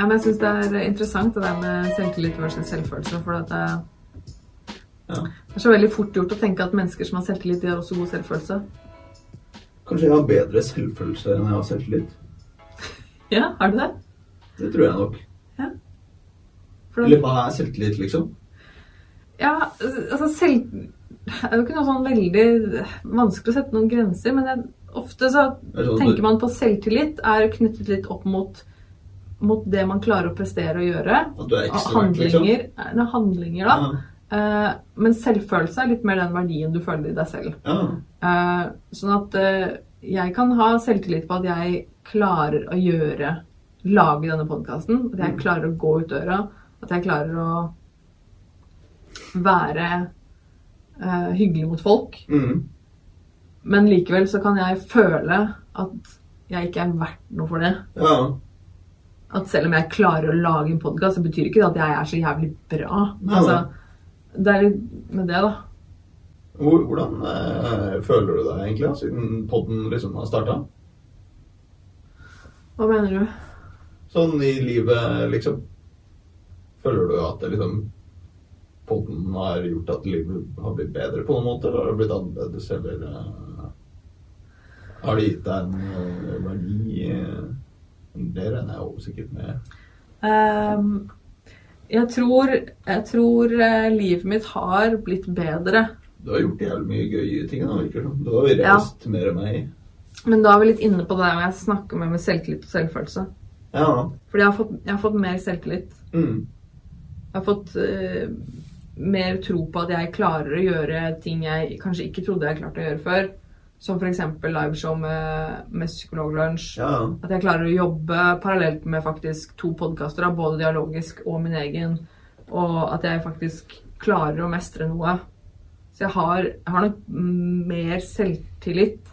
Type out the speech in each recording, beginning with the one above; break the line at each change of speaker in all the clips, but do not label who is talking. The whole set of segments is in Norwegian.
Ja, men jeg syns det er interessant det der med selvtillit versus selvfølelse. For at det,
Ja.
det er så veldig fort gjort å tenke at mennesker som har selvtillit, de har også god selvfølelse.
Kanskje jeg har bedre selvfølelse enn jeg har selvtillit.
Ja, har du det?
Det tror jeg nok.
For
Eller hva er selvtillit, liksom?
Ja, altså selv... Det er jo ikke noe sånn veldig vanskelig å sette noen grenser, men jeg, ofte så
det sånn
tenker man på selvtillit er knyttet litt opp mot, mot det man klarer å prestere og gjøre.
At du er ekstrovert, liksom?
handlinger, nei, handlinger da.
Ja.
Uh, men selvfølelse er litt mer den verdien du føler i deg selv.
ja.
Uh, sånn at uh, jeg kan ha selvtillit på at jeg klarer å gjøre Lage denne podkasten. At jeg
Mm.
klarer å gå ut døra. At jeg klarer å være eh, hyggelig mot folk.
Mm.
Men likevel så kan jeg føle at jeg ikke er verdt noe for det.
ja.
At selv om jeg klarer å lage en podkast, så betyr ikke det at jeg er så jævlig bra. Altså, det er litt med det, da.
Hvordan eh, føler du deg egentlig, da, siden podden liksom har starta?
Hva mener du?
Sånn i livet, liksom. Føler du at det liksom podden har gjort at livet har blitt bedre på noen måte, eller har det blitt annerledes, eller uh, har det gitt deg en eh, det regner jeg jo sikkert med.
Um, jeg tror, jeg tror eh, livet mitt har blitt bedre.
Du har gjort jævlig mye gøye ting, da, virker det. Du har reist mer enn meg.
Men da er vi litt inne på det jeg snakker med med selvtillit og selvfølelse.
Ja.
Fordi jeg har fått, jeg har fått mer selvtillit.
Mm.
Jeg har fått uh, mer tro på at jeg klarer å gjøre ting jeg kanskje ikke trodde jeg klarte å gjøre før. Som f.eks. liveshow med, med Psykologlunsj.
Ja.
At jeg klarer å jobbe parallelt med faktisk to podkaster, både dialogisk og min egen. Og at jeg faktisk klarer å mestre noe. Så jeg har, jeg har nok mer selvtillit.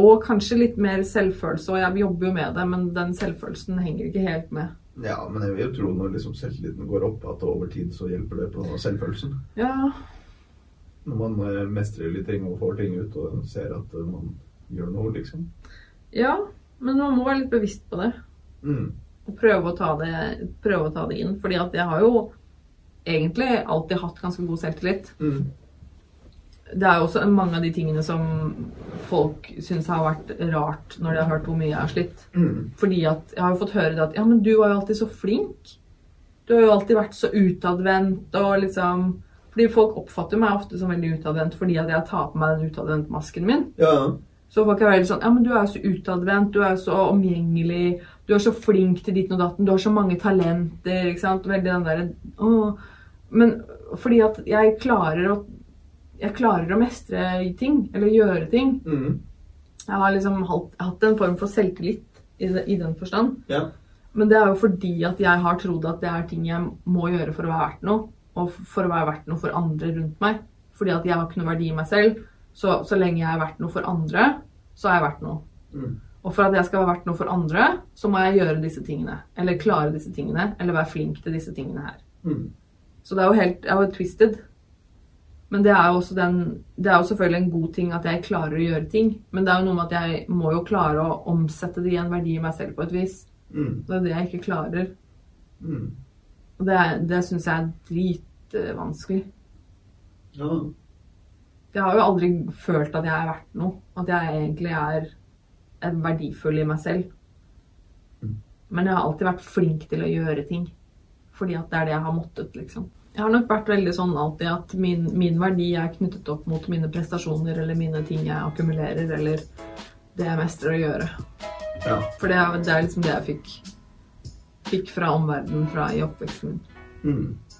Og kanskje litt mer selvfølelse, og jeg jobber jo med det, men den selvfølelsen henger ikke helt med.
ja, men jeg vil jo tro når liksom selvtilliten går opp, at over tid så hjelper det på selvfølelsen.
Ja,
Når man eh, mestrer litt ting og får ting ut og ser at eh, man gjør noe, liksom.
ja men man må være litt bevisst på det.
Mm.
Og prøve å ta det, prøve å ta det inn. Fordi at jeg har jo egentlig alltid hatt ganske god selvtillit.
Mm.
Det er jo også mange av de tingene som folk syns har vært rart når de har hørt hvor mye jeg har slitt.
Mm.
Fordi at jeg har jo fått høre det at Ja, men du var jo alltid så flink. Du har jo alltid vært så utadvendt og liksom Fordi folk oppfatter meg ofte som veldig utadvendt fordi at jeg tar på meg den utadvendtmasken min.
Ja.
Så folk er veldig sånn Ja, men du er jo så utadvendt, du er jo så omgjengelig, du er så flink til ditten og datten, du har så mange talenter, ikke sant. Veldig den derre Men fordi at jeg klarer å Jeg klarer å mestre ting, eller gjøre ting.
Mm.
Jeg har liksom hatt, hatt en form for selvtillit i, i den forstand.
Ja.
Men det er jo fordi at jeg har trodd at det er ting jeg må gjøre for å være verdt noe. Og for å være verdt noe for andre rundt meg. Fordi at jeg har ikke noe verdi i meg selv. Så, så lenge jeg er verdt noe for andre, så er jeg verdt noe.
Mm.
Og for at jeg skal være verdt noe for andre, så må jeg gjøre disse tingene. Eller klare disse tingene. Eller være flink til disse tingene her.
Mm.
Så det er jo helt jeg er jo twisted. Men det er jo også den Det er jo selvfølgelig en god ting at jeg klarer å gjøre ting. Men det er jo noe med at jeg må jo klare å omsette det i en verdi i meg selv på et vis.
Mm.
Det er det jeg ikke klarer.
Mm.
Og det, det syns jeg er dritvanskelig.
Ja.
Jeg har jo aldri følt at jeg er verdt noe. At jeg egentlig er er verdifull i meg selv.
Mm.
Men jeg har alltid vært flink til å gjøre ting. Fordi at det er det jeg har måttet, liksom. Jeg har nok vært veldig sånn alltid at min, min verdi er knyttet opp mot mine prestasjoner eller mine ting jeg akkumulerer, eller det jeg mestrer å gjøre.
ja.
For det er, det er liksom det jeg fikk, fikk fra omverdenen fra i oppveksten min.
Mm.